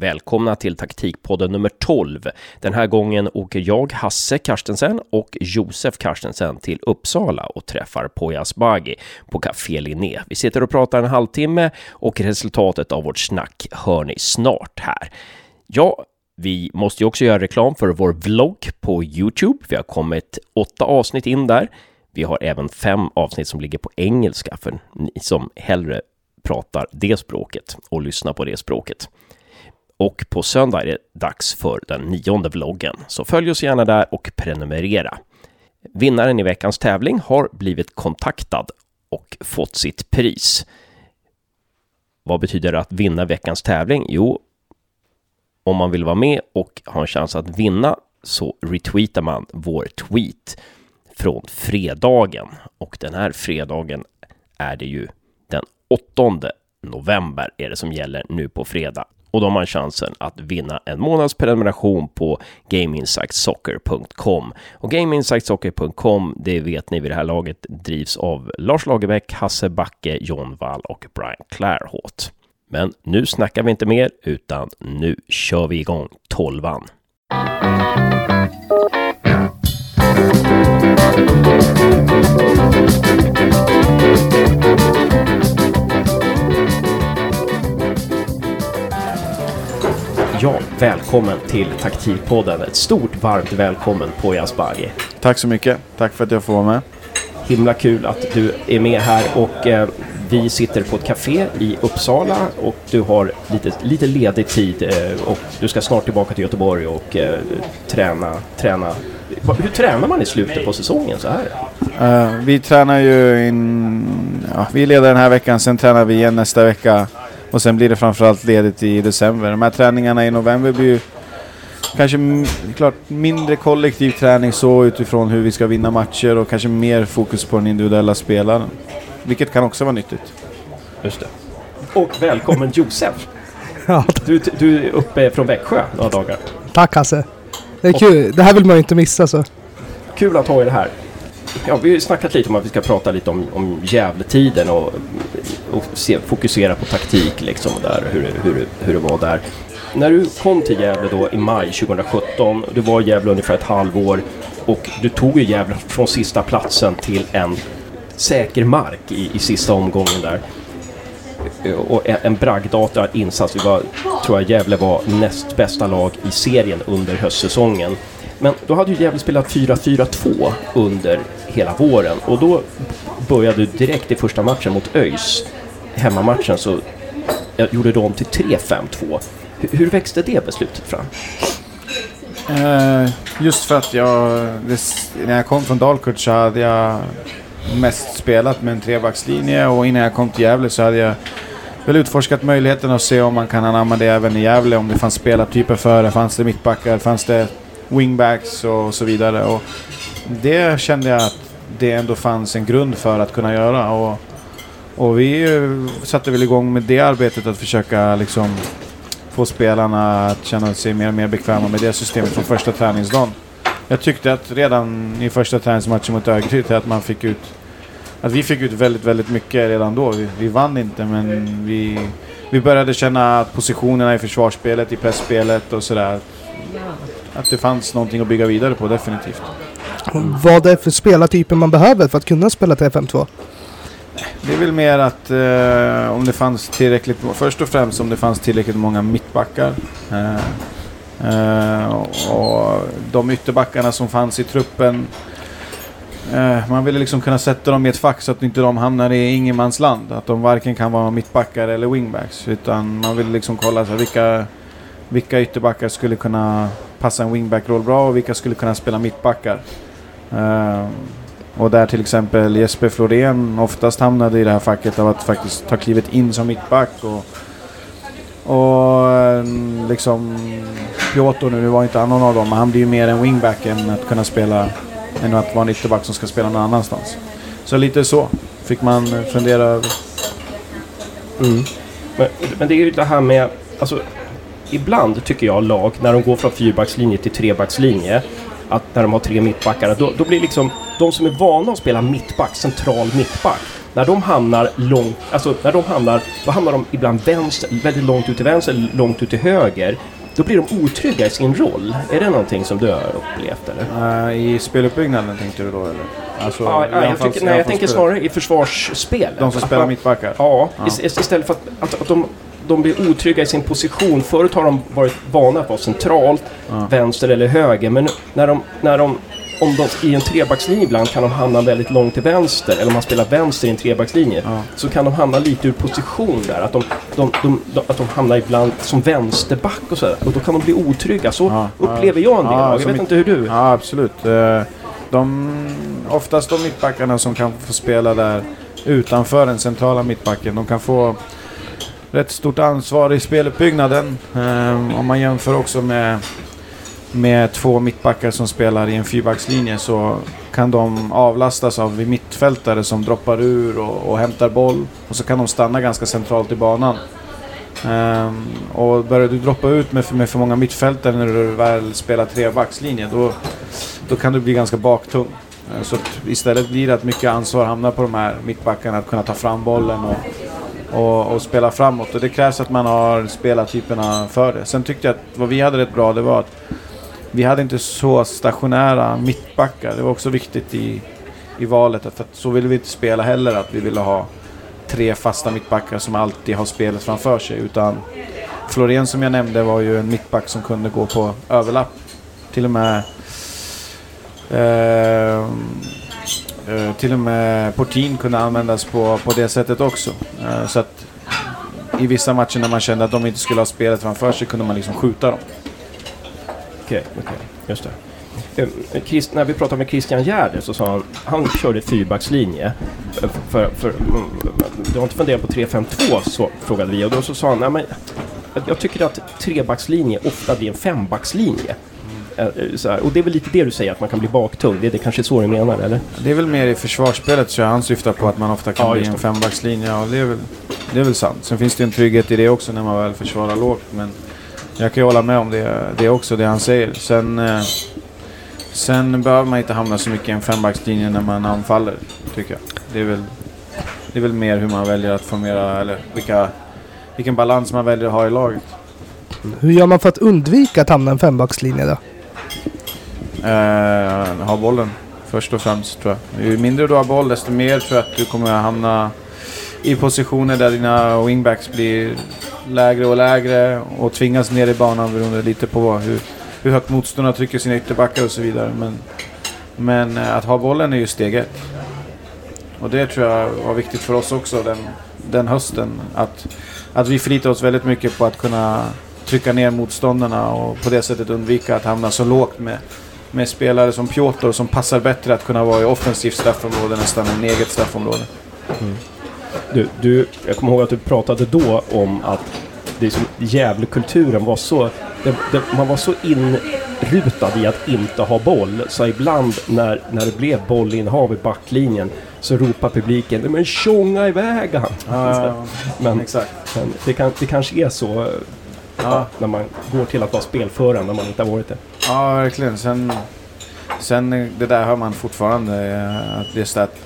Välkomna till taktikpodden nummer 12. Den här gången åker jag, Hasse Karstensen och Josef Karstensen till Uppsala och träffar Poya Asbaghi på Café Linné. Vi sitter och pratar en halvtimme och resultatet av vårt snack hör ni snart här. Ja, vi måste ju också göra reklam för vår vlogg på Youtube. Vi har kommit åtta avsnitt in där. Vi har även fem avsnitt som ligger på engelska för ni som hellre pratar det språket och lyssnar på det språket. Och på söndag är det dags för den nionde vloggen, så följ oss gärna där och prenumerera. Vinnaren i veckans tävling har blivit kontaktad och fått sitt pris. Vad betyder det att vinna veckans tävling? Jo, om man vill vara med och ha en chans att vinna så retweetar man vår tweet från fredagen. Och den här fredagen är det ju den 8 november är det som gäller nu på fredag. Och då har man chansen att vinna en månads prenumeration på GameInsightSoccer.com. Och GameInsightSoccer.com, det vet ni vid det här laget, drivs av Lars Lagerbäck, Hasse Backe, John Wall och Brian Clairhot. Men nu snackar vi inte mer, utan nu kör vi igång tolvan. Ja, välkommen till Taktikpodden. Ett stort varmt välkommen på Asbaghi. Tack så mycket. Tack för att jag får vara med. Himla kul att du är med här och eh, vi sitter på ett café i Uppsala och du har lite, lite ledig tid eh, och du ska snart tillbaka till Göteborg och eh, träna, träna. Hur tränar man i slutet på säsongen så här? Uh, vi tränar ju in, ja, vi leder den här veckan, sen tränar vi igen nästa vecka och sen blir det framförallt ledigt i december. De här träningarna i november blir ju kanske klart mindre kollektiv träning så utifrån hur vi ska vinna matcher och kanske mer fokus på den individuella spelaren. Vilket kan också vara nyttigt. Just det. Och välkommen Josef! ja, du, du är uppe från Växjö några dagar. Tack Hasse! Det är kul. Det här vill man ju inte missa så. Kul att ha er här. Ja, vi har snackat lite om att vi ska prata lite om, om Gävletiden och, och se, fokusera på taktik liksom där, hur, hur, hur det var där. När du kom till Gävle då i maj 2017, du var i Gävle ungefär ett halvår och du tog ju Gävle från sista platsen till en säker mark i, i sista omgången där. Och en, en bragdartad insats. Vi var, tror jag Gävle var näst bästa lag i serien under höstsäsongen. Men då hade ju Gävle spelat 4-4-2 under hela våren och då började du direkt i första matchen mot ÖIS, hemmamatchen, så jag gjorde de om till 3-5-2. Hur, hur växte det beslutet fram? Eh, just för att jag, när jag kom från Dalkurd så hade jag mest spelat med en trebackslinje och innan jag kom till Gävle så hade jag väl utforskat möjligheten att se om man kan anamma det även i Gävle. Om det fanns spelartyper för det, fanns det mittbackar, fanns det wingbacks och så vidare. Och det kände jag att det ändå fanns en grund för att kunna göra. Och, och vi satte väl igång med det arbetet att försöka liksom få spelarna att känna sig mer och mer bekväma med det systemet från första träningsdagen. Jag tyckte att redan i första träningsmatchen mot Örgryte att man fick ut att vi fick ut väldigt, väldigt mycket redan då. Vi, vi vann inte men vi, vi började känna att positionerna i försvarsspelet, i pressspelet och sådär att det fanns någonting att bygga vidare på definitivt. Vad är det för spelartyper man behöver för att kunna spela 3-5-2? Det är väl mer att eh, om det fanns tillräckligt, först och främst om det fanns tillräckligt många mittbackar. Eh, eh, och de ytterbackarna som fanns i truppen eh, man ville liksom kunna sätta dem i ett fack så att inte de hamnar i ingenmansland. Att de varken kan vara mittbackar eller wingbacks. Utan man ville liksom kolla så vilka, vilka ytterbackar skulle kunna passa en wingback-roll bra och vilka skulle kunna spela mittbackar. Uh, och där till exempel Jesper Florén oftast hamnade i det här facket av att faktiskt ta klivet in som mittback. Och, och eh, liksom Piotr nu, nu var inte han någon av dem, men han blir ju mer en wingback än att kunna spela än att vara en ytterback som ska spela någon annanstans. Så lite så fick man fundera över. Mm. Men, men det är ju det här med, alltså ibland tycker jag lag, när de går från fyrbackslinje till trebackslinje, att när de har tre mittbackar, då, då blir liksom de som är vana att spela mittback, central mittback, när de hamnar långt, alltså när de hamnar, då hamnar de ibland vänster, väldigt långt ut till vänster, långt ut till höger. Då blir de otrygga i sin roll. Är det någonting som du har upplevt eller? Eh, I speluppbyggnaden tänkte du då eller? Alltså, i ja, jag, tycker, nej, jag tänker snarare i försvarsspelet. De som spelar mittbackar? Ja, ist- istället för att, att, att de, de blir otrygga i sin position. Förut har de varit vana att vara centralt, Ja. vänster eller höger. Men när de, när de, om de i en trebackslinje ibland kan de hamna väldigt långt till vänster. Eller om man spelar vänster i en trebackslinje. Ja. Så kan de hamna lite ur position där. Att de, de, de, de, att de hamnar ibland som vänsterback och sådär. Och då kan de bli otrygga. Så Ja, upplever jag en del. Jag vet mitt- inte hur du... Ja, absolut. Eh, De, oftast de mittbackarna som kan få spela där utanför den centrala mittbacken, de kan få rätt stort ansvar i speluppbyggnaden. Eh, Om man jämför också med, med två mittbackar som spelar i en fyrbackslinje så kan de avlastas av mittfältare som droppar ur och, och hämtar boll. Och så kan de stanna ganska centralt i banan. Eh, och börjar du droppa ut med för, med för många mittfältare när du väl spelar trebackslinje då, då kan du bli ganska baktung. Eh, så att istället blir det att mycket ansvar hamnar på de här mittbackarna att kunna ta fram bollen och, och, och spela framåt. Och det krävs att man har spelartyperna för det. Sen tyckte jag att vad vi hade rätt bra det var att vi hade inte så stationära mittbackar. Det var också viktigt i, i valet. För att så ville vi inte spela heller. Att vi ville ha tre fasta mittbackar som alltid har spelet framför sig. Utan Florén som jag nämnde var ju en mittback som kunde gå på överlapp. Till och med eh, eh, till och med Portin kunde användas på, på det sättet också. Eh, så att i vissa matcher när man kände att de inte skulle ha spelet framför sig kunde man liksom skjuta dem. Okej, okej. Just det. Eh, Chris, när vi pratade med Christian Gärder så sa han han körde fyrbackslinje. Eh, för, för, mm, du har inte funderat på 3-5-2 så frågade vi och då så sa han nej, men jag tycker att trebackslinje ofta blir en fembackslinje. Eh, Så här, och det är väl lite det du säger att man kan bli baktung. Det är det kanske är så du menar eller? Det är väl mer i försvarsspelet tror jag han syftar på att man ofta kan Ja, bli en fembackslinje. Och det, är väl, det är väl sant. Sen finns det en trygghet i det också när man väl försvarar lågt. Men jag kan ju hålla med om det, det också, det han säger. Sen, eh, sen behöver man inte hamna så mycket i en fembackslinje när man anfaller, tycker jag. Det är väl, det är väl mer hur man väljer att formera, eller vilka, vilken balans man väljer att ha i laget. Hur gör man för att undvika att hamna i en fembackslinje då? Eh, ha bollen först och främst tror jag. Ju mindre du har boll desto mer tror jag att du kommer att hamna i positioner där dina wingbacks blir lägre och lägre och tvingas ner i banan beroende lite på hur, hur högt motståndarna trycker sina ytterbackar och så vidare. Men, men eh, att ha bollen är ju steg ett. Och det tror jag var viktigt för oss också den, den hösten. Att, att vi förlitar oss väldigt mycket på att kunna trycka ner motståndarna och på det sättet undvika att hamna så lågt med, med spelare som Piotr som passar bättre att kunna vara i offensivt straffområde nästan än eget straffområde. Du, du, jag kommer ihåg att du pratade då om att det är som Gävlekulturen var så... Det, det, man var så inrutad i att inte ha boll så ibland när, när det blev bollinnehav i backlinjen så ropar publiken “Men tjonga iväg han!” Men, exakt. men det, kan, det kanske är så Ja. när man går till att vara spelförande när man inte har varit det. Ja, verkligen. Sen, sen det där hör man fortfarande. Eh, att just att,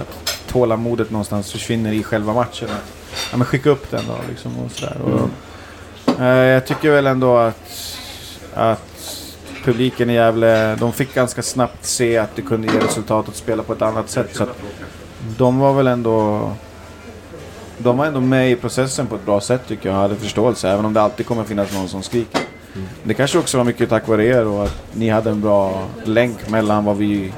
att tålamodet någonstans försvinner i själva matchen. Att, ja, men skicka upp den då liksom och sådär. Och, eh, jag tycker väl ändå att, att publiken i Gävle, de fick ganska snabbt se att det kunde ge resultat att spela på ett annat sätt. Så att de var väl ändå de var ändå med i processen på ett bra sätt tycker jag och hade förståelse. Även om det alltid kommer finnas någon som skriker. Det kanske också var mycket tack vare er och att ni hade en bra länk mellan vad vi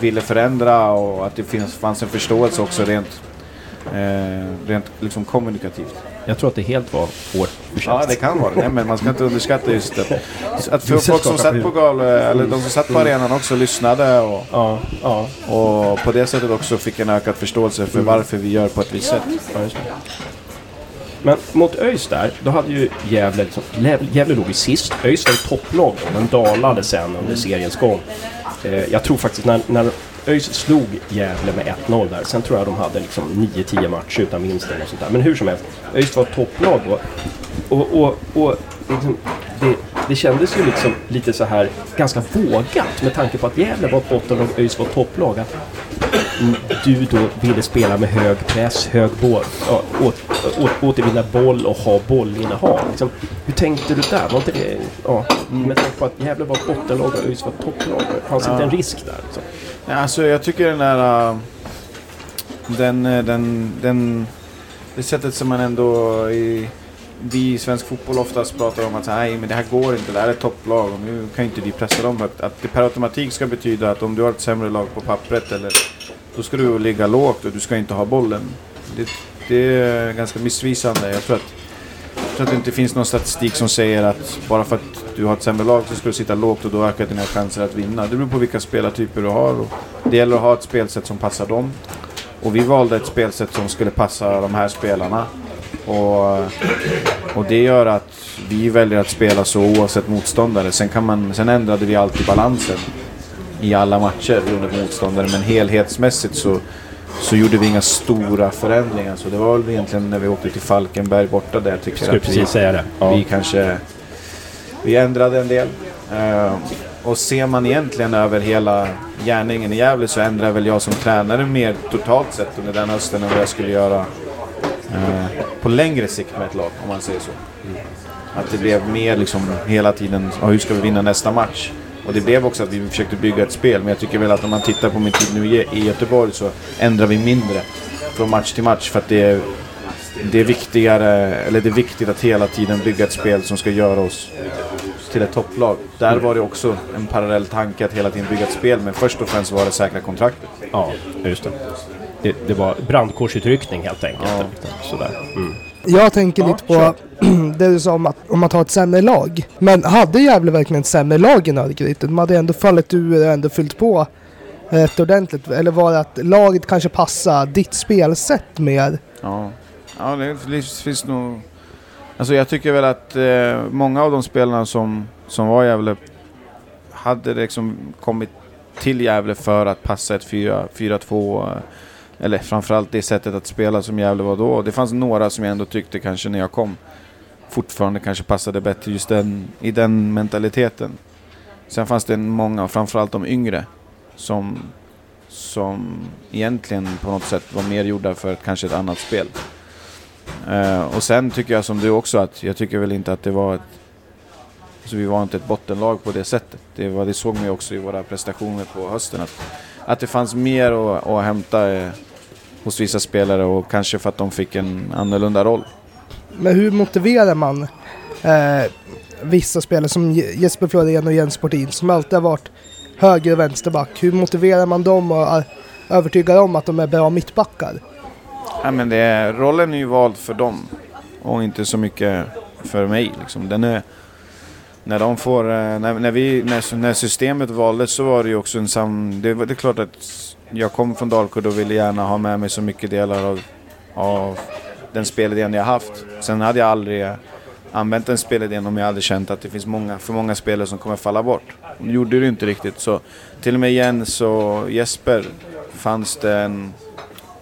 ville förändra och att det finns, fanns en förståelse också rent, eh, rent liksom kommunikativt. Jag tror att det helt var vår Ja, det kan vara det. Nej, men man ska inte underskatta just det. Att för folk som satt på gal, eller de som satt på arenan också lyssnade och, Ja, ja. och på det sättet också fick en ökad förståelse för varför vi gör på ett visst sätt. Men mot ÖIS där, då hade ju Gävle, liksom, Gävle, låg ju sist. ÖIS var topplag då, men dalade sen under seriens gång. Eh, jag tror faktiskt när, när ÖIS slog Gävle med 1-0 där, sen tror jag de hade liksom 9-10 matcher utan vinst eller något sånt där. Men hur som helst, ÖIS var ett topplag då. Och, och, och liksom, det, det kändes ju liksom lite så här ganska vågat med tanke på att Gävle var ett bottenlag och ÖIS var ett topplag. Att du då ville spela med hög press, hög boll, ja, åt, åt, återvinna boll och ha bollinnehav. Liksom, hur tänkte du där? Var inte det, ja, med tanke på att Gävle var ett bottenlag och ÖIS var topplag. Fanns Ja. inte en risk där? Liksom? Ja, alltså jag tycker den där... äh, Den, äh, den, den... Det sättet som man ändå i... Vi i svensk fotboll oftast pratar om att nej men det här går inte, det här är ett topplag och nu kan inte vi pressa dem. Att, att det per automatik ska betyda att om du har ett sämre lag på pappret eller då ska du ligga lågt och du ska inte ha bollen. Det, det är ganska missvisande. Jag tror, att, jag tror att det inte finns någon statistik som säger att bara för att du har ett sämre lag så ska du sitta lågt och då ökar dina chanser att vinna. Det beror på vilka spelartyper du har. Och det gäller att ha ett spelsätt som passar dem. Och vi valde ett spelsätt som skulle passa de här spelarna. Och, och det gör att vi väljer att spela så oavsett motståndare. Sen, kan man, sen ändrade vi alltid balansen i alla matcher beroende på motståndare. Men helhetsmässigt så, så gjorde vi inga stora förändringar. Så det var väl egentligen när vi åkte till Falkenberg borta där jag tycker Skulle att vi, precis säga det. Ja. vi kanske vi ändrade en del. Eh, och ser man egentligen över hela gärningen i Gävle så ändrar väl jag som tränare mer totalt sett under den hösten än vad jag skulle göra eh, på längre sikt med ett lag, om man säger så. Att det blev mer liksom hela tiden, hur ska vi vinna nästa match? Och det blev också att vi försökte bygga ett spel, men jag tycker väl att om man tittar på min tid nu i Göteborg så ändrar vi mindre från match till match för att det är, det är viktigare, eller det är viktigt att hela tiden bygga ett spel som ska göra oss till ett topplag. Där var det också en parallell tanke att hela tiden bygga ett spel, men först och främst var det säkra kontraktet. Ja, just det. Det, det var brandkårsutryckning helt enkelt. Ja. Sådär. Mm. Jag tänker Ja, lite på det du sa om att om man tar ett sämre lag. Men hade Gävle verkligen ett sämre lag än Örgryte? De hade ändå fallit ur och ändå fyllt på rätt ordentligt. Eller var det att laget kanske passar ditt spelsätt mer? Ja, ja det finns, nog... Alltså jag tycker väl att eh, många av de spelarna som, som var i Gävle hade liksom kommit till Gävle för att passa ett 4 4-2. Eller framförallt det sättet att spela som Gävle var då. Det fanns några som jag ändå tyckte kanske när jag kom fortfarande kanske passade bättre just den, i den mentaliteten. Sen fanns det många, framförallt de yngre, som, som egentligen på något sätt var mer gjorda för kanske ett annat spel. Uh, och sen tycker jag som du också att jag tycker väl inte att det var ett... Alltså vi var inte ett bottenlag på det sättet. Det, var, det såg man ju också i våra prestationer på hösten. Att, att det fanns mer att, att hämta eh, hos vissa spelare och kanske för att de fick en annorlunda roll. Men hur motiverar man eh, vissa spelare som Je- Jesper Florén och Jens Portin som alltid har varit höger och vänsterback? Hur motiverar man dem och är övertygar om att de är bra mittbackar? Ja, men det är, rollen är ju vald för dem och inte så mycket för mig. Liksom. Den är, när, de får, eh, när, när, vi, när, när systemet valdes så var det ju också en sam... Det, var- det är klart att jag kom från Dalkurd och ville gärna ha med mig så mycket delar av, av den spelidén jag haft. Sen hade jag aldrig använt den spelidén om jag hade känt att det finns många, för många spelare som kommer falla bort. Det gjorde det inte riktigt. Så till och med Jens och Jesper fanns det en,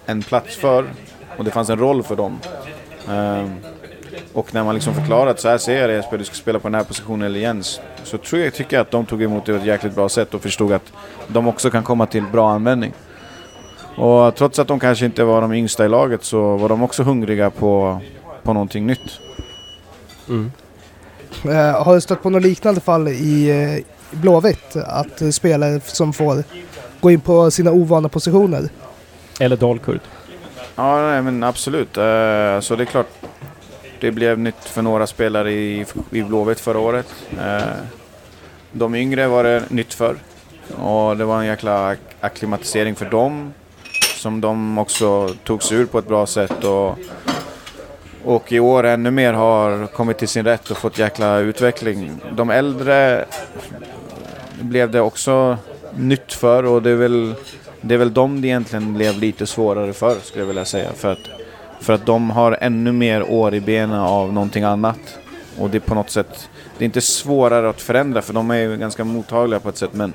en plats för och det fanns en roll för dem. Ehm, och när man liksom förklarar att så här ser jag det du ska spela på den här positionen eller Jens. Så tror jag, tycker jag att de tog emot det på ett jäkligt bra sätt och förstod att de också kan komma till bra användning. Och trots att de kanske inte var de yngsta i laget så var de också hungriga på, på någonting nytt. Mm. Eh, har du stött på något liknande fall i eh, Blåvitt? Att eh, spelare som får gå in på sina ovana positioner? Eller Dalkurd. Ja, nej, men absolut. Eh, så det är klart, det blev nytt för några spelare i, i Blåvitt förra året. Eh, de yngre var det nytt för. Och det var en jäkla akklimatisering för dem. Som de också tog sig ur på ett bra sätt. Och, och i år ännu mer har kommit till sin rätt och fått jäkla utveckling. De äldre blev det också nytt för och det är väl, det är väl de det egentligen blev lite svårare för skulle jag vilja säga. För att, för att de har ännu mer år i benen av någonting annat. Och det är på något sätt, det är inte svårare att förändra för de är ju ganska mottagliga på ett sätt men,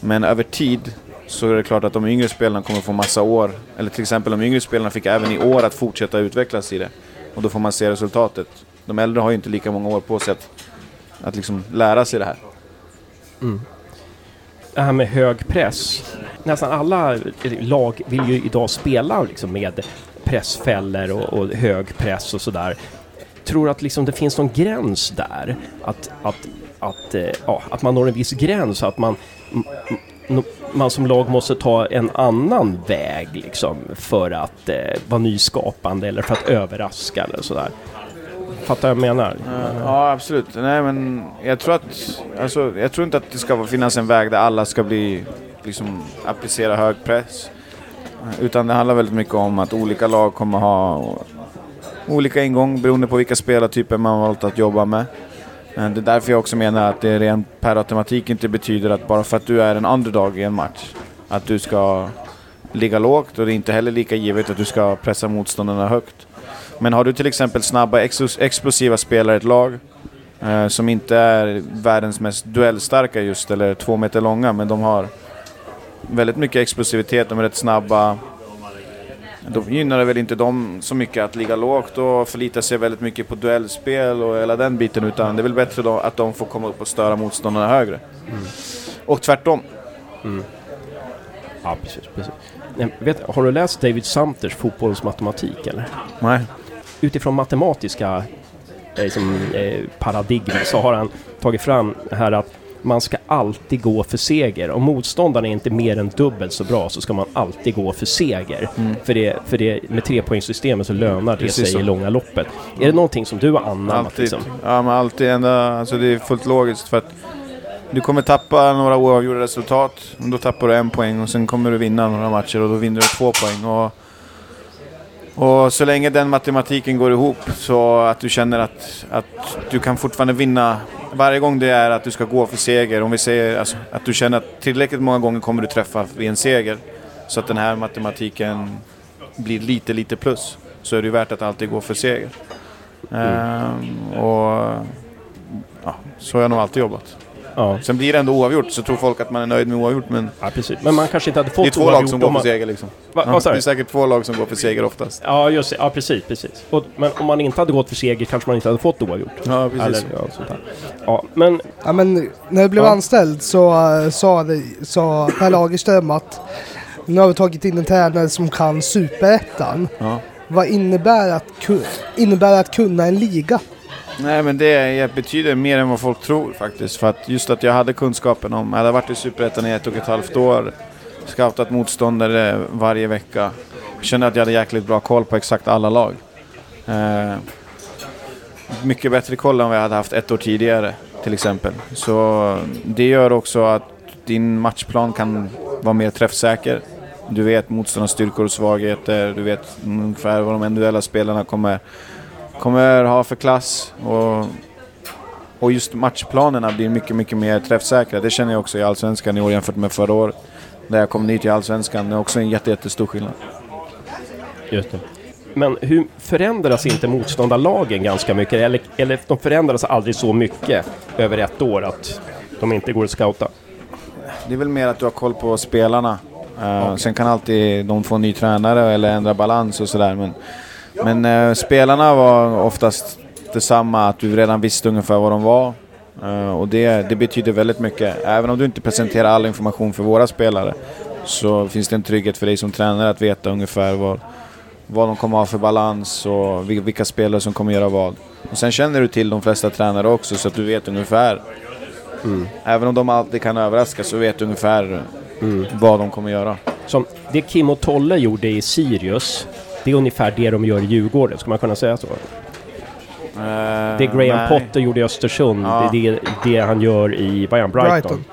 men över tid så är det klart att de yngre spelarna kommer få massa år. Eller till exempel de yngre spelarna fick även i år att fortsätta utvecklas i det. Och då får man se resultatet. De äldre har ju inte lika många år på sig att, att liksom lära sig det här. Mm. Det här med hög press. nästan alla lag vill ju idag spela liksom med pressfällor och, och hög press och sådär. Tror att liksom det finns någon gräns där? Att, att, att, eh, ja, att man når en viss gräns, att man, man som lag måste ta en annan väg liksom för att eh, vara nyskapande eller för att överraska eller sådär. Fattar jag vad jag menar? Ja, absolut. Nej, men jag tror att... Alltså, jag tror inte att det ska finnas en väg där alla ska bli... Liksom applicera hög press. Utan det handlar väldigt mycket om att olika lag kommer ha olika ingång beroende på vilka spelartyper man valt att jobba med. Eh, det är därför jag också menar att det rent per automatik inte betyder att bara för att du är en underdog i en match, att du ska ligga lågt och det är inte heller lika givet att du ska pressa motståndarna högt. Men har du till exempel snabba explosiva spelare i ett lag eh, som inte är världens mest duellstarka just, eller två meter långa, men de har väldigt mycket explosivitet, de är rätt snabba. Då gynnar det väl inte dem så mycket att ligga lågt och förlita sig väldigt mycket på duellspel och hela den biten, utan det är väl bättre då att de får komma upp och störa motståndarna högre. Och tvärtom. Ja, precis. precis. Nej, vet, har du läst David Sumters fotbollsmatematik eller? Nej. utifrån matematiska eh, eh, paradigm så har han tagit fram det här att man ska alltid gå för seger. Om motståndaren är inte mer än dubbelt så bra så ska man alltid gå för seger. För, det, för det, med trepoängssystemet så lönar det Precis sig så. i långa loppet. Är det någonting som du har anammat? Alltid. Liksom? Ja, men alltid ända, alltså det är fullt logiskt för att du kommer tappa några oavgjorda resultat. Och då tappar du en poäng och sen kommer du vinna några matcher och då vinner du två poäng. Och, och så länge den matematiken går ihop så att du känner att, att du kan fortfarande vinna varje gång det är att du ska gå för seger. Om vi säger alltså, att du känner att tillräckligt många gånger kommer du träffa vid en seger. Så att den här matematiken blir lite, lite plus. Så är det ju värt att alltid gå för seger. Ehm, och ja, så har jag nog alltid jobbat. Ja, Sen blir det ändå oavgjort, så tror folk att man är nöjd med oavgjort. Men ja, precis. Men man kanske inte hade fått det är två lag som om går för man- seger liksom. Va, Ja, det du? är säkert två lag som går för seger oftast. Ja, just. Ja, precis, precis. Och, men om man inte hade gått för seger kanske man inte hade fått oavgjort. Ja, precis. Eller, ja, sånt där. ja, men Ja, men när jag blev Ja. anställd så uh, sa, det, sa Per Lagerström att nu har vi tagit in en tränare som kan superettan. Ja. Vad innebär att, innebär att kunna en liga? Nej men det betyder mer än vad folk tror faktiskt. För att just att jag hade kunskapen om, jag hade varit i Superettan i ett och ett halvt år. Scoutat motståndare varje vecka. Kände att jag hade jäkligt bra koll på exakt alla lag. Eh, mycket bättre koll än vad jag hade haft ett år tidigare till exempel. Så det gör också att din matchplan kan vara mer träffsäker. Du vet motståndarnas styrkor och svagheter. Du vet ungefär vad de individuella spelarna kommer kommer ha för klass. Och, och just matchplanerna blir mycket, mycket mer träffsäkra. Det känner jag också i Allsvenskan i år jämfört med förra året. Där jag kom ny till Allsvenskan. Det är också en jätte, jättestor skillnad. Just det. Men hur förändras inte motståndarlagen ganska mycket? Eller, eller de förändras aldrig så mycket över ett år att de inte går att scouta? Det är väl mer att du har koll på spelarna. Eh, Okej. Sen kan alltid de få en ny tränare eller ändra balans och sådär. Men, men eh, spelarna var oftast detsamma, att du redan visste ungefär vad de var. Eh, och det, det betyder väldigt mycket. Även om du inte presenterar all information för våra spelare så finns det en trygghet för dig som tränare att veta ungefär vad, vad de kommer ha för balans och vil- vilka spelare som kommer göra vad. Och sen känner du till de flesta tränare också så att du vet ungefär. Även om de alltid kan överraska så vet du ungefär vad de kommer göra. Som det Kim och Tolle gjorde i Sirius, det är ungefär det de gör i Djurgården, ska man kunna säga så? Det Graham Potter gjorde i Östersund, Ja. det är det, det han gör i, Brighton? Brighton.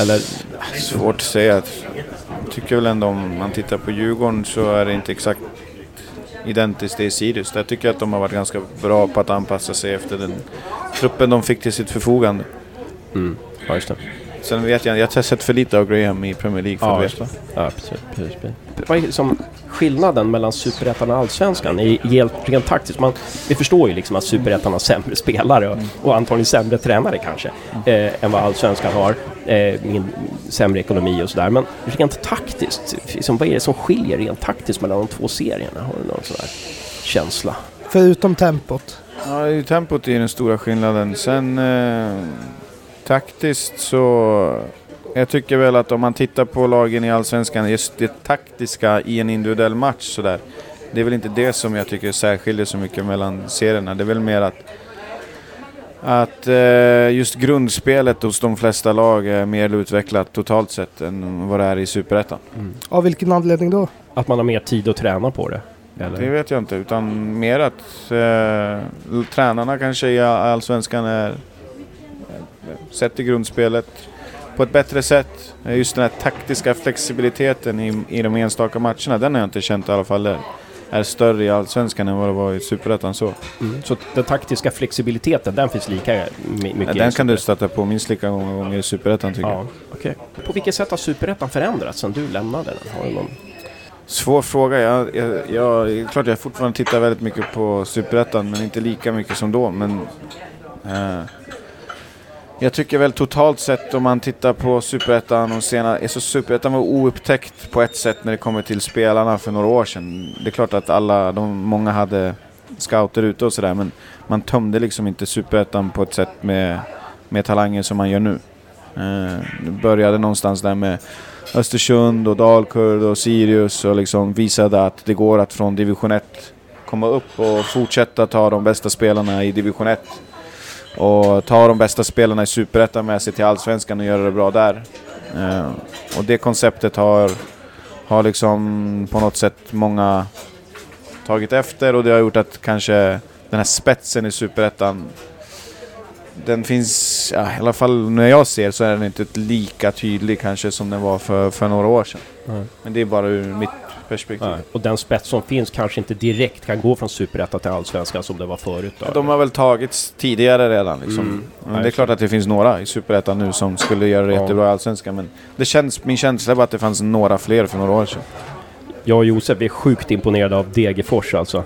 Eller, Svårt att säga. Jag tycker väl ändå om man tittar på Djurgården så är det inte exakt identiskt det i Sirius. Där tycker jag att de har varit ganska bra på att anpassa sig efter den truppen de fick till sitt förfogande. mm, ja just det. Sen vet jag jag har sett för lite av Graham i Premier League för Ja, att veta. Ja, precis. precis, precis. Vad är liksom skillnaden mellan Superettan och Allsvenskan? I, helt, rent taktiskt, man, vi förstår ju liksom att Superettan har sämre spelare och, och antagligen sämre tränare kanske eh, än vad Allsvenskan har. Eh, min, sämre ekonomi och sådär. Men rent taktiskt, liksom, vad är det som skiljer rent taktiskt mellan de två serierna? Har du någon sån där känsla? Förutom tempot. Ja, det är ju tempot är den stora skillnaden. Sen eh, taktiskt så jag tycker väl att om man tittar på lagen i Allsvenskan, just det taktiska i en individuell match sådär. Det är väl inte det som jag tycker särskiljer så mycket mellan serierna. Det är väl mer att att eh, just grundspelet hos de flesta lag är mer utvecklat totalt sett än vad det är i Superettan. Av vilken anledning då? Att man har mer tid att träna på det? Eller? Det vet jag inte, utan mer att eh, tränarna kanske i Allsvenskan är sätter grundspelet på ett bättre sätt. Just den här taktiska flexibiliteten i, i de enstaka matcherna, den har jag inte känt i alla fall är, är större i Allsvenskan än vad det var i Superettan så. Mm. Så den taktiska flexibiliteten, den finns lika my- mycket Ja, den kan du stöta på minst lika många gånger i Superettan tycker jag. Ja, okej. På vilket sätt har Superettan förändrats sedan du lämnade den? Har du någon... Svår fråga. Jag, jag, jag, klart jag fortfarande tittar väldigt mycket på Superettan, men inte lika mycket som då. Men, eh, jag tycker väl totalt sett om man tittar på Superettan och senare, så alltså Superettan var oupptäckt på ett sätt när det kommer till spelarna för några år sedan. Det är klart att alla, de, många hade scouter ute och sådär, men man tömde liksom inte Superettan på ett sätt med, med talanger som man gör nu. Eh, det började någonstans där med Östersund och Dalkurd och Sirius och liksom visade att det går att från division 1 komma upp och fortsätta ta de bästa spelarna i division 1. Och ta de bästa spelarna i Superettan med sig till Allsvenskan och göra det bra där. Eh, och det konceptet har, har liksom på något sätt många tagit efter och det har gjort att kanske den här spetsen i Superettan den finns, ja, i alla fall när jag ser så är den inte lika tydlig kanske som den var för, för några år sedan. Nej. Men det är bara ur mitt perspektiv. Nej. Och den spets som finns kanske inte direkt kan gå från Superettan till Allsvenskan som det var förut då? De har väl tagits tidigare redan liksom. Mm. Men Nej, det är klart att det finns några i Superettan nu som skulle göra det Ja. jättebra i Allsvenskan. Men det känns, min känsla var att det fanns några fler för några år sedan. Jag och Josef är sjukt imponerade av Degerfors alltså.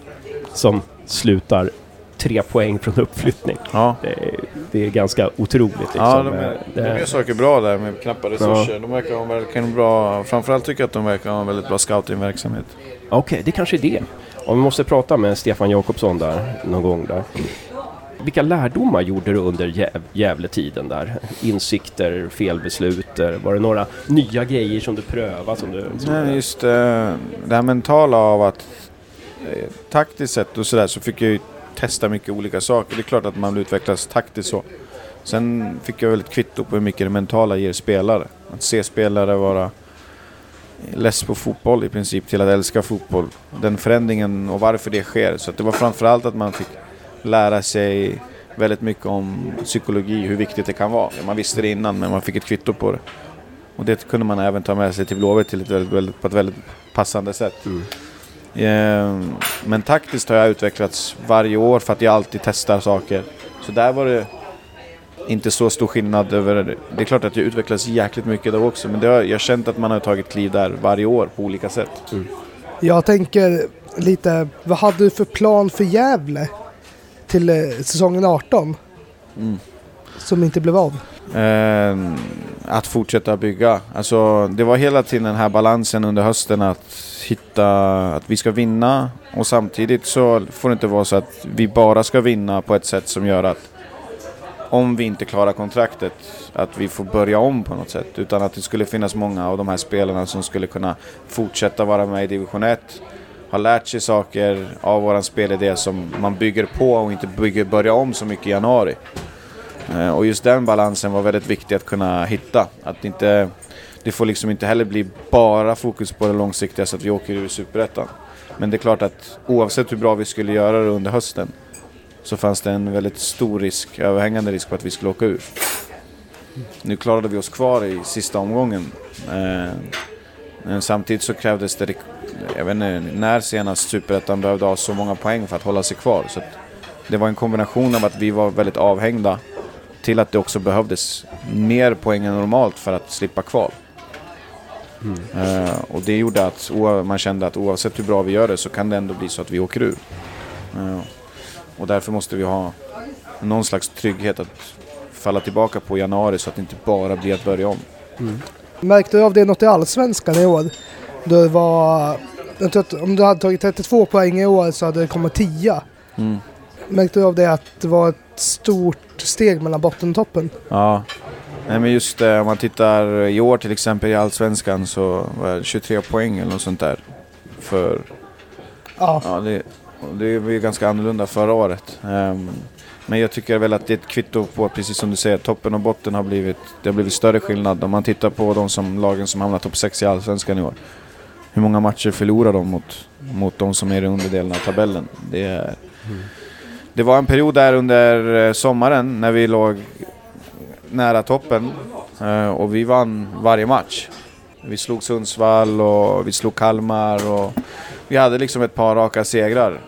Som slutar tre poäng från uppflyttning. Ja. Det är, det är ganska otroligt liksom. Ja, de, är, Eh, de gör saker bra där med knappa resurser. De verkar ha en verkligen bra... Framförallt tycker jag att de verkar ha en väldigt bra scoutingverksamhet. Okej, det kanske är det. Och vi måste prata med Stefan Jakobsson där någon gång där. Vilka lärdomar gjorde du under Gäv- Gävletiden där? Insikter, felbeslut? Var det några nya grejer som du prövade? Som du, som Nej, just eh, det här mentala av att eh, taktiskt sett och sådär så fick jag ju testa mycket olika saker. Det är klart att man utvecklas taktiskt så. Sen fick jag väl ett kvitto på hur mycket det mentala ger spelare. Att se spelare vara less på fotboll i princip till att älska fotboll. Den förändringen och varför det sker. Så att det var framförallt att man fick lära sig väldigt mycket om psykologi, hur viktigt det kan vara. Man visste det innan men man fick ett kvitto på det. Och det kunde man även ta med sig till Blåvitt till ett väldigt, väldigt, på ett väldigt passande sätt. Mm. Eh, Men taktiskt har jag utvecklats varje år för att jag alltid testar saker. Så där var det inte så stor skillnad över... Det är klart att jag utvecklas jäkligt mycket där också men det har, jag har känt att man har tagit kliv där varje år på olika sätt. Jag tänker lite, vad hade du för plan för Gävle till eh, säsongen 18? Mm. Som inte blev av. Eh, att fortsätta bygga. Alltså, det var hela tiden den här balansen under hösten att hitta att vi ska vinna och samtidigt så får det inte vara så att vi bara ska vinna på ett sätt som gör att om vi inte klarar kontraktet att vi får börja om på något sätt. Utan att det skulle finnas många av de här spelarna som skulle kunna fortsätta vara med i division 1. Har lärt sig saker av våran spelidé som man bygger på och inte bygger börja om så mycket i januari. Eh, och just den balansen var väldigt viktig att kunna hitta. Att inte, det får liksom inte heller bli bara fokus på det långsiktiga så att vi åker ur Superettan. Men det är klart att oavsett hur bra vi skulle göra det under hösten så fanns det en väldigt stor risk, överhängande risk på att vi skulle åka ur. Nu klarade vi oss kvar i sista omgången. Eh, men samtidigt så krävdes det, jag vet inte när senast Superettan behövde ha så många poäng för att hålla sig kvar. Så att det var en kombination av att vi var väldigt avhängda till att det också behövdes mer poäng än normalt för att slippa kval. Eh, och det gjorde att man kände att oavsett hur bra vi gör det så kan det ändå bli så att vi åker ur. Eh, och därför måste vi ha någon slags trygghet att falla tillbaka på i januari så att det inte bara blir att börja om. Märkte du av det något i Allsvenskan i år? Det var... Jag tror att om du hade tagit 32 poäng i år så hade det kommit 10. Mm. Märkte du av det att det var ett stort steg mellan botten och toppen? Ja, Nej men just eh, om man tittar i år till exempel i Allsvenskan så var det 23 poäng eller något sånt där. För, Ja, ja det, det var ju ganska annorlunda förra året. Ehm, men jag tycker väl att det är ett kvitto på, precis som du säger, toppen och botten har blivit, det har blivit större skillnad. Om man tittar på de som, lagen som hamnar topp 6 i Allsvenskan i år. Hur många matcher förlorar de mot, mot de som är i underdelen av tabellen? Det, är, det var en period där under eh, sommaren när vi låg nära toppen eh, och vi vann varje match. Vi slog Sundsvall och vi slog Kalmar och vi hade liksom ett par raka segrar.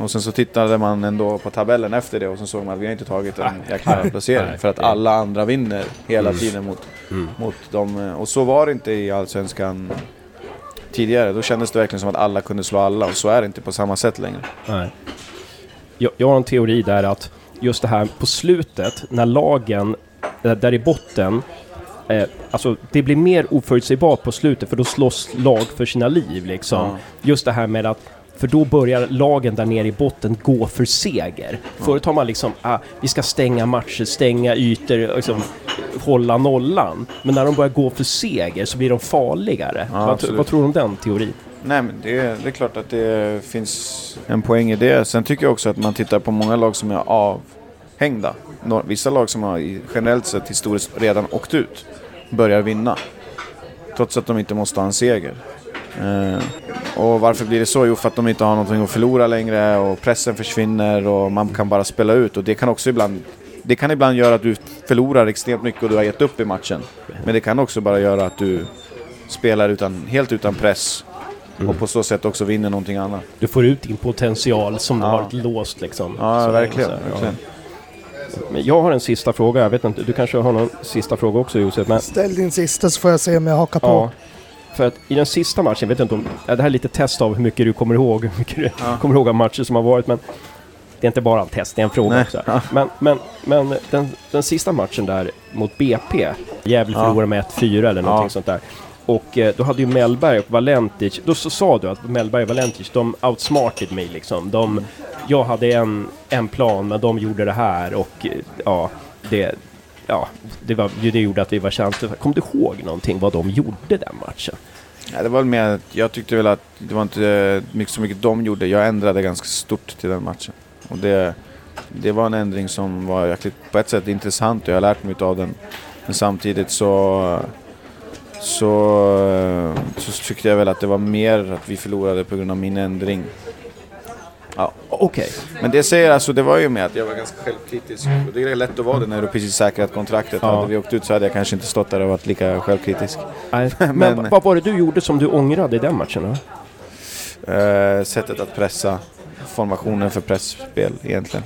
Och sen så tittade man ändå på tabellen efter det och så såg man att vi har inte tagit en jäkla placering. För att alla andra vinner hela Mm. tiden mot, Mm. mot dem. eh, Och så var det inte i Allsvenskan tidigare. Då kändes det verkligen som att alla kunde slå alla och så är det inte på samma sätt längre. Nej. Jag, jag har en teori där att just det här på slutet, när lagen eh, där i botten, eh, alltså det blir mer oförutsägbart på slutet för då slåss lag för sina liv liksom. Ja. Just det här med att för då börjar lagen där nere i botten gå för seger. Förut har man liksom, ah, vi ska stänga matcher, stänga ytor, liksom, hålla nollan. Men när de börjar gå för seger så blir de farligare. Ja, vad, vad tror du om den teorin? Nej men det, det är klart att det finns en poäng i det. Sen tycker jag också att man tittar på många lag som är avhängda. Vissa lag som har generellt sett historiskt redan åkt ut börjar vinna. Trots att de inte måste ha en seger. Eh, och varför blir det så? Jo för att de inte har någonting att förlora längre och pressen försvinner och man kan bara spela ut. Och det kan också ibland det kan ibland göra att du förlorar extremt mycket och du har gett upp i matchen. Men det kan också bara göra att du spelar utan, helt utan press och på så sätt också vinner någonting annat. Du får ut din potential som du Ja. har varit låst liksom. Ja, Så verkligen. verkligen. Jag har en sista fråga, jag vet inte, du kanske har någon sista fråga också Josef? Men, ställ din sista så får jag se om jag hakar på. ja, för att i den sista matchen, jag vet inte om, ja, det här är lite test av hur mycket du kommer ihåg, hur mycket du Ja. kommer ihåg av matcher som har varit, men det är inte bara en test, det är en fråga Nej. också. Ja. Men, men, men den, den sista matchen där mot BP, Gävle Ja. förlorade med 1-4 eller någonting Ja. sånt där. Och eh, då hade ju Mellberg och Valentic, då så sa du att Mellberg och Valentic, de outsmarted mig liksom. De, jag hade en, en plan, men de gjorde det här och eh, ja, det, ja, det, var, det gjorde att vi var känsliga. Kom du ihåg någonting vad de gjorde den matchen? Ja, det var väl mer att jag tyckte väl att det var inte eh, mycket, så mycket de gjorde. Jag ändrade ganska stort till den matchen. Och det, det var en ändring som var jäkligt, på ett sätt intressant och jag har lärt mig av den. Men samtidigt så, så, så tyckte jag väl att det var mer att vi förlorade på grund av min ändring. Ja. Okej. Men det säger alltså, det var ju med att jag var ganska självkritisk. Och det är lätt att vara det när du precis säkrat kontraktet. Ja. Hade vi åkt ut så hade jag kanske inte stått där och varit lika självkritisk. Nej, Men, Men- vad var det du gjorde som du ångrade i den matchen då? Eh, sättet att pressa, formationen för pressspel egentligen.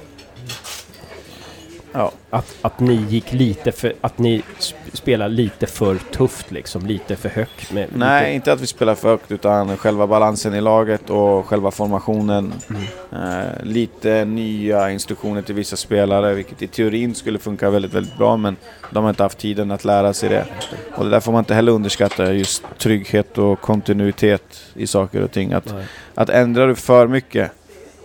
Ja, Att, att ni gick lite för, att ni sp- spelade lite för tufft liksom, lite för högt med... nej, lite, inte att vi spelar för högt utan själva balansen i laget och själva formationen. Mm. Eh, lite nya instruktioner till vissa spelare, vilket i teorin skulle funka väldigt, väldigt bra, men de har inte haft tiden att lära sig det. Och det där får man inte heller underskatta, just trygghet och kontinuitet i saker och ting. Att, Nej. att ändrar du för mycket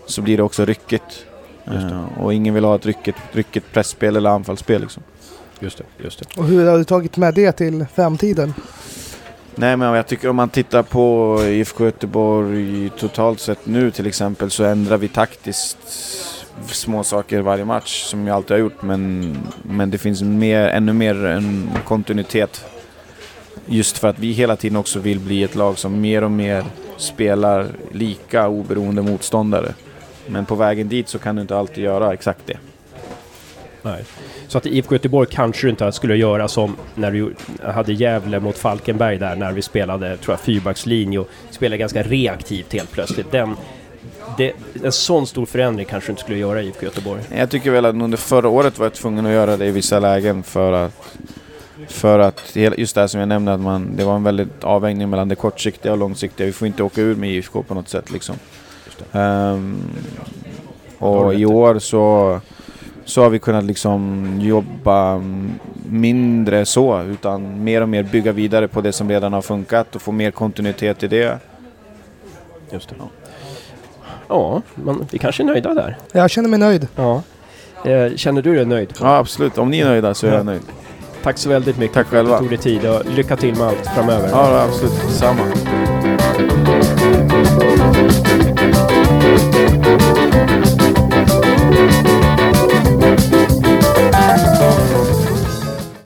så blir det också ryckigt. Eh, och ingen vill ha ett ryckigt, ryckigt pressspel eller anfallsspel liksom. Just det, just det. Och hur har du tagit med det till framtiden? Nej men jag tycker om man tittar på IFK Göteborg totalt sett nu till exempel så ändrar vi taktiskt små saker varje match som jag alltid har gjort men, men det finns mer, ännu mer en kontinuitet. Just för att vi hela tiden också vill bli ett lag som mer och mer spelar lika oberoende motståndare. Men på vägen dit så kan du inte alltid göra exakt det. Nej. Så att IFK Göteborg kanske inte skulle göra som när du hade Gävle mot Falkenberg där när vi spelade, tror jag, fyrbackslinje och spelade ganska reaktivt helt plötsligt. Den, det, en sån stor förändring kanske du inte skulle göra i IFK Göteborg. Jag tycker väl att under förra året var jag tvungen att göra det i vissa lägen för att för att just det här som jag nämnde att man, det var en väldigt avvägning mellan det kortsiktiga och långsiktiga. Vi får inte åka ur med IFK på något sätt liksom. Du och i år så, så har vi kunnat liksom jobba mindre så utan mer och mer bygga vidare på det som redan har funkat och få mer kontinuitet i det. Just det. Ja, men vi kanske är nöjda där. Jag känner mig nöjd. Ja. Eh, känner du dig nöjd? Ja absolut, om ni är nöjda så är jag nöjd. Tack så väldigt mycket Tack för att du tog dig tid och lycka till med allt framöver. Ja, absolut. Samma. Thank